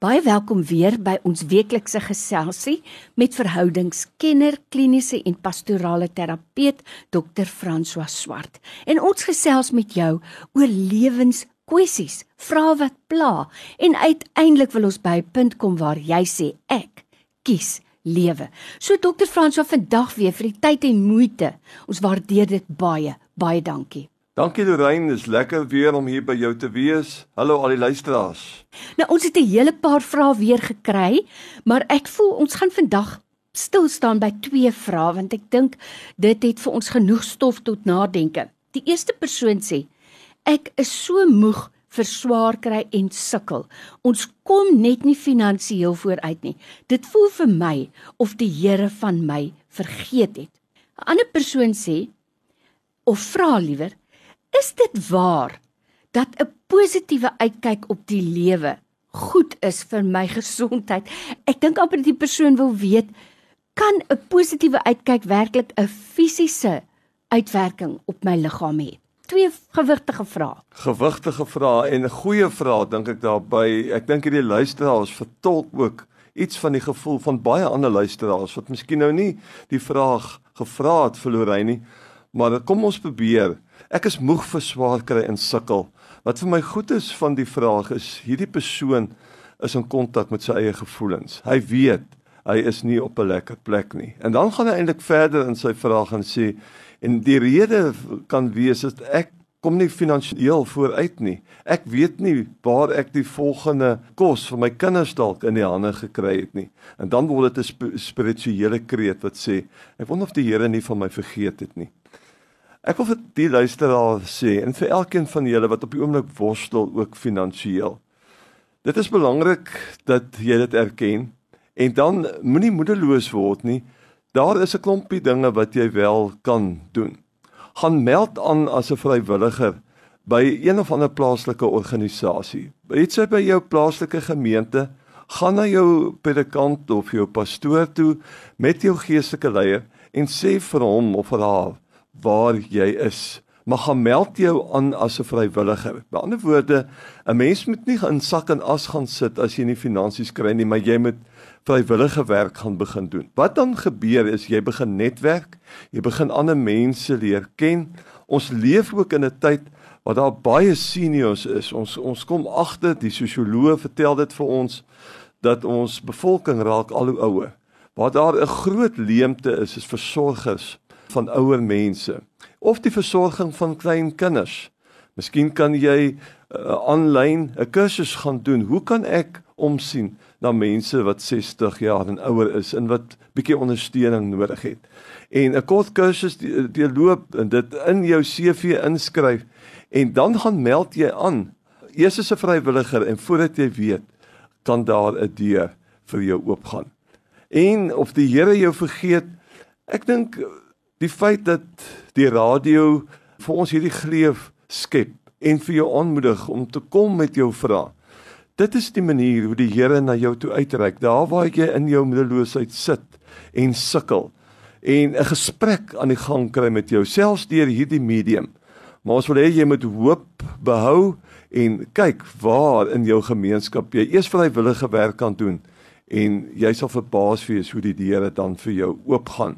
Baie welkom weer by ons weeklikse geselsie met verhoudingskenner, kliniese en pastorale terapeut Dr. François Swart. En ons gesels met jou oor lewenskwessies, vrae wat pla en uiteindelik wil ons by 'n punt kom waar jy sê ek kies lewe. So Dr. François vandag weer vir die tyd en moeite. Ons waardeer dit baie. Baie dankie. Dankie Lorraine, dis lekker weer om hier by jou te wees. Hallo al die luisteraars. Nou ons het 'n hele paar vrae weer gekry, maar ek voel ons gaan vandag stil staan by twee vrae want ek dink dit het vir ons genoeg stof tot nadenke. Die eerste persoon sê: Ek is so moeg vir swaar kry en sukkel. Ons kom net nie finansiëel vooruit nie. Dit voel vir my of die Here van my vergeet het. 'n Ander persoon sê of vra liewer: Is dit waar dat 'n positiewe uitkyk op die lewe goed is vir my gesondheid? Ek dink amper die persoon wil weet, kan 'n positiewe uitkyk werklik 'n fisiese uitwerking op my liggaam hê? Twee gewigtige vrae. Gewigtige vrae en 'n goeie vraag dink ek daarby. Ek dink hierdie luisteraars vertolk ook iets van die gevoel van baie ander luisteraars wat miskien nou nie die vraag gevra het vir Lorraine nie, maar kom ons probeer. Ek is moeg vir swaar kry en sukkel. Wat vir my goed is van die vraag is hierdie persoon is in kontak met sy eie gevoelens. Hy weet hy is nie op 'n lekker plek nie. En dan gaan hy eintlik verder in sy vraag en sê en die rede kan wees dat ek kom nie finansiëel vooruit nie. Ek weet nie waar ek die volgende kos vir my kinders dalk in die hande gekry het nie. En dan word dit 'n sp spirituele kreet wat sê ek wonder of die Here nie van my vergeet het nie. Ek wil vir die luisteraar sê en vir elkeen van julle wat op die oomblik worstel ook finansiëel. Dit is belangrik dat jy dit erken en dan moenie moedeloos word nie. Daar is 'n klompie dinge wat jy wel kan doen. Gaan meld aan as 'n vrywilliger by een of ander plaaslike organisasie. Iets by jou plaaslike gemeente, gaan na jou predikant of jou pastoor toe met jou geestelike leier en sê vir hom of vir haar waar jy is. Maar gaan meld jou aan as 'n vrywilliger. Met ander woorde, 'n mens moet nie in sak en as gaan sit as jy nie finansies kry nie, maar jy moet vrywillige werk gaan begin doen. Wat dan gebeur is jy begin netwerk, jy begin ander mense leer ken. Ons leef ook in 'n tyd waar daar baie seniors is. Ons ons kom agter, die sosioloë vertel dit vir ons dat ons bevolking raak al hoe ouer. Waar daar 'n groot leemte is, is versorgers van ouer mense of die versorging van klein kinders. Miskien kan jy aanlyn uh, 'n kursus gaan doen. Hoe kan ek omsien na mense wat 60 jaar en ouer is en wat bietjie ondersteuning nodig het? En 'n kort kursus deurloop en dit in jou CV inskryf en dan gaan meld jy aan. Eers as 'n vrywilliger en voordat jy weet, kan daar 'n deur vir jou oopgaan. En of die Here jou vergeet, ek dink die feit dat die radio vir ons hierdie gleef skep en vir jou aanmoedig om te kom met jou vrae. Dit is die manier hoe die Here na jou toe uitreik. Daar waar jy in jou middeloosheid sit en sukkel en 'n gesprek aan die gang kry met jou selfs deur hierdie medium. Maar ons wil hê jy moet hoop behou en kyk waar in jou gemeenskap jy eers vrywillige werk kan doen en jy sal verbaas wees hoe die deure dan vir jou oopgaan.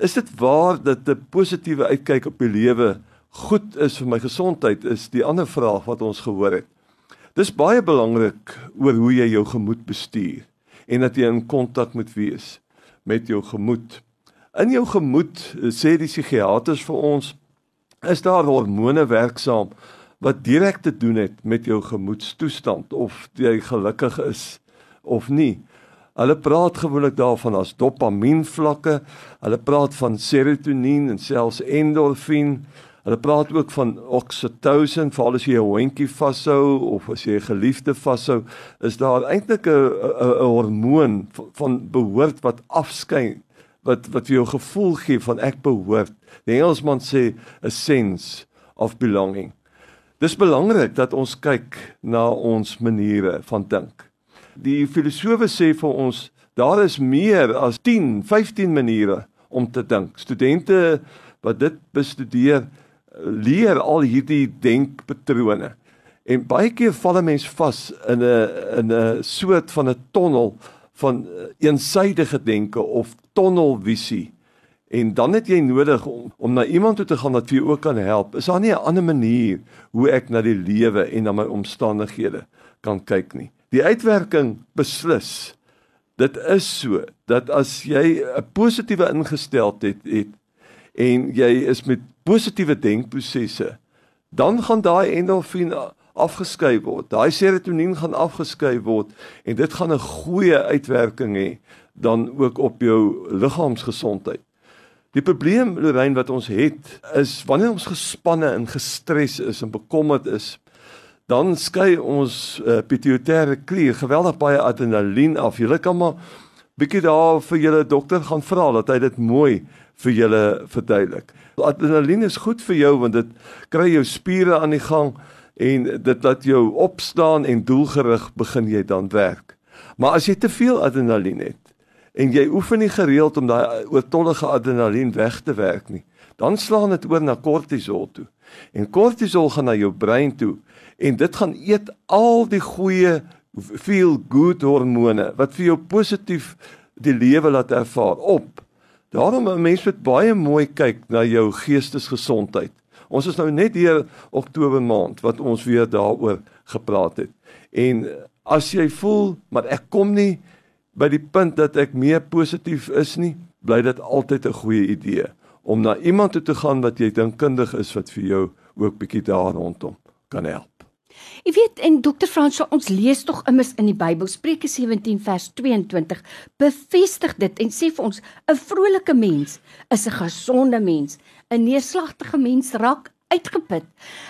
Is dit waar dat 'n positiewe uitkyk op die lewe goed is vir my gesondheid? Is die ander vraag wat ons gehoor het. Dis baie belangrik oor hoe jy jou gemoed bestuur en dat jy in kontak moet wees met jou gemoed. In jou gemoed sê die psigiaters vir ons is daar hormone werksaam wat direk te doen het met jou gemoedstoestand of jy gelukkig is of nie. Hulle praat gewoonlik daarvan as dopamien vlakke. Hulle praat van serotonien en selfs endorfien. Hulle praat ook van oksitosin, veral as jy 'n hondjie vashou of as jy 'n geliefde vashou, is daar eintlik 'n 'n hormoon van behoort wat afskyn wat wat vir jou gevoel gee van ek behoort. Die Engelsman sê a sense of belonging. Dis belangrik dat ons kyk na ons maniere van dink. Die filosowe sê vir ons daar is meer as 10, 15 maniere om te dink. Studente wat dit bestudeer leer al hierdie denkpatrone En baie keer val 'n mens vas in 'n in 'n soort van 'n tonnel van eensydige denke of tonnelvisie. En dan het jy nodig om om na iemand toe te gaan wat vir jou ook kan help. Is daar nie 'n ander manier hoe ek na die lewe en na my omstandighede kan kyk nie? Die uitwerking beslis. Dit is so dat as jy 'n positiewe ingesteldheid het, het en jy is met positiewe denkprosesse, dan gaan daai endorfien afgeskei word. Daai serotonien gaan afgeskei word en dit gaan 'n goeie uitwerking hê dan ook op jou liggaamsgesondheid. Die probleem Lorraine wat ons het is wanneer ons gespanne en gestres is en bekommerd is, dan skei ons uh, pituitêre klier geweldig baie adrenalien af. Jy kan maar bietjie daar vir julle dokter gaan vra dat hy dit mooi vir julle verduidelik. Adrenalien is goed vir jou want dit kry jou spiere aan die gang en dit laat jou opstaan en doelgerig begin jy dan werk. Maar as jy te veel adrenalien het en jy oefen nie gereeld om daai oortollige adrenalien weg te werk nie, dan slaan dit oor na kortisol toe. En kortisol gaan na jou brein toe en dit gaan eet al die goeie feel good hormone wat vir jou positief die lewe laat ervaar op. Daarom 'n mens moet baie mooi kyk na jou geestesgesondheid. Ons is nou net hier Oktober maand wat ons weer daaroor gepraat het. En as jy voel maar ek kom nie by die punt dat ek meer positief is nie, bly dit altyd 'n goeie idee om na iemand toe te gaan wat jy dink kundig is wat vir jou ook bietjie daar rondom kan help. Jy weet en Dr. Frans, ons lees tog immers in die Bybel Spreuke 17 vers 22 bevestig dit en sê vir ons 'n vrolike mens is 'n gesonde mens, 'n neerslagtige mens raak uitgeput.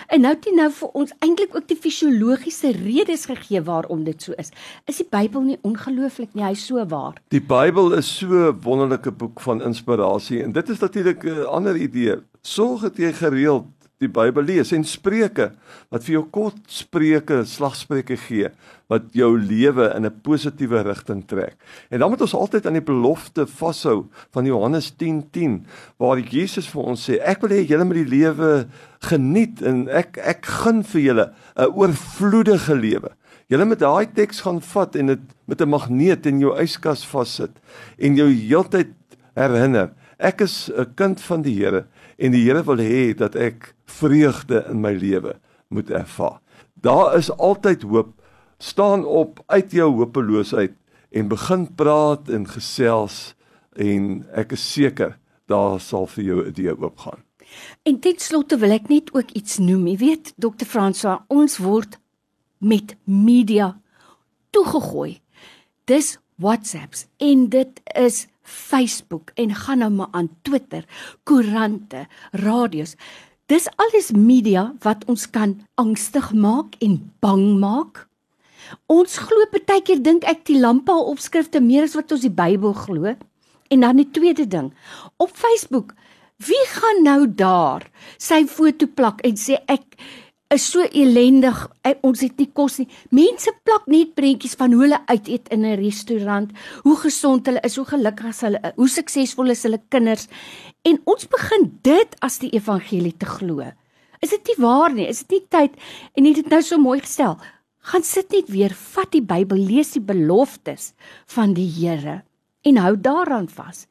En nou dit nou vir ons eintlik ook die fisiologiese redes gegee waarom dit so is. Is die Bybel nie ongelooflik nie, hy's so waar. Die Bybel is so 'n wonderlike boek van inspirasie en dit is natuurlik 'n ander idee. Sorg dat jy gereeld die Bybel lees en Spreuke wat vir jou kort spreuke, slagspreuke gee wat jou lewe in 'n positiewe rigting trek. En dan moet ons altyd aan die belofte vashou van Johannes 10:10 10, waar Jesus vir ons sê ek wil hê julle moet die lewe geniet en ek ek gun vir julle 'n oorvloedige lewe. Julle moet daai teks gaan vat en dit met 'n magneet in jou yskas vassit en jou heeltyd herinner. Ek is 'n kind van die Here en die Here wil hê dat ek vreugde in my lewe moet ervaar. Daar is altyd hoop. Staan op uit jou hopeloosheid en begin praat en gesels en ek is seker daar sal vir jou 'n idee oopgaan. En dit slotte wil ek net ook iets noem. Jy weet, Dr. Fransoa, ons word met media toegegooi. Dis WhatsApps en dit is Facebook en gaan nou maar aan Twitter, koerante, radio's. Dis alles media wat ons kan angstig maak en bang maak. Ons glo baie keer dink ek die lampa opskrifte meer as wat ons die Bybel glo. En dan die tweede ding, op Facebook, wie gaan nou daar sy foto plak en sê ek is so elendig. Ons het nie kos nie. Mense plak net prentjies van hoe hulle uit eet in 'n restaurant, hoe gesond hulle is, hoe gelukkig hulle is, hoe suksesvol is hulle kinders. En ons begin dit as die evangelie te glo. Is dit nie waar nie? Is dit nie tyd en het dit nou so mooi gestel? Gaan sit net weer, vat die Bybel, lees die beloftes van die Here en hou daaraan vas.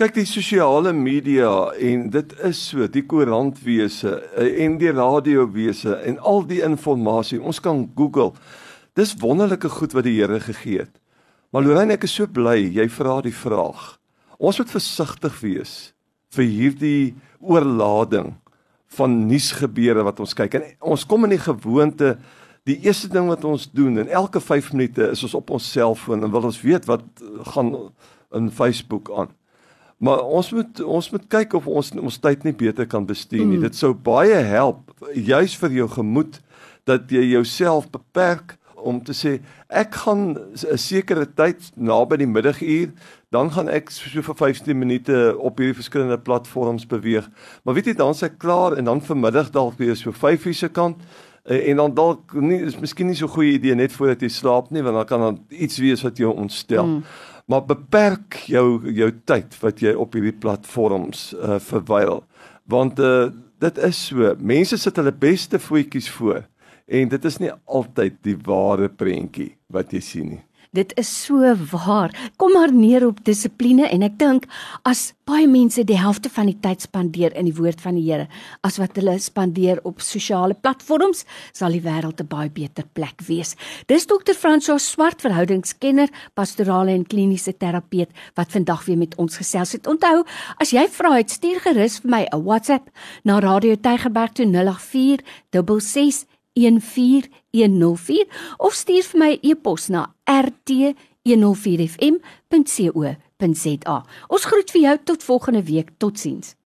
Kyk die sosiale media en dit is so die koerantwese eh, en die radiowese en al die inligting. Ons kan Google. Dis wonderlike goed wat die Here gegee het. Maar Lorraine, ek is so bly jy vra die vraag. Ons moet versigtig wees vir hierdie oorlading van nuusgebeure wat ons kyk. En ons kom in die gewoonte die eerste ding wat ons doen en elke 5 minute is ons op ons selfoon en wil ons weet wat gaan in Facebook aan. Maar ons moet ons moet kyk of ons ons tyd nie beter kan bestuur nie. Mm. Dit sou baie help juis vir jou gemoed dat jy jouself beperk om te sê ek gaan 'n sekere tyd naby die middaguur dan gaan ek so vir 15 minute op hierdie verskillende platforms beweeg. Maar weet jy dan s'ek klaar en dan vanmiddag dalk weer so 5 uur se kant eh, en dan dalk nie is miskien nie so goeie idee net voordat jy slaap nie want dan kan dan iets wees wat jou ontstel. Mm maar beperk jou jou tyd wat jy op hierdie platforms uh, verwyl want uh, dit is so mense sit hulle beste voetjies voor En dit is nie altyd die ware prentjie wat jy sien nie. Dit is so waar. Kom maar neer op dissipline en ek dink as baie mense die helfte van die tyd spandeer in die woord van die Here as wat hulle spandeer op sosiale platforms, sal die wêreld 'n baie beter plek wees. Dis dokter François Swart, verhoudingskenner, pastorale en kliniese terapeut wat vandag weer met ons gesels het. Onthou, as jy vra het, stuur gerus vir my 'n WhatsApp na Radio Tygerberg 084 66 14104 of stuur vir my 'n e e-pos na rt104fm.co.za. Ons groet vir jou tot volgende week. Totsiens.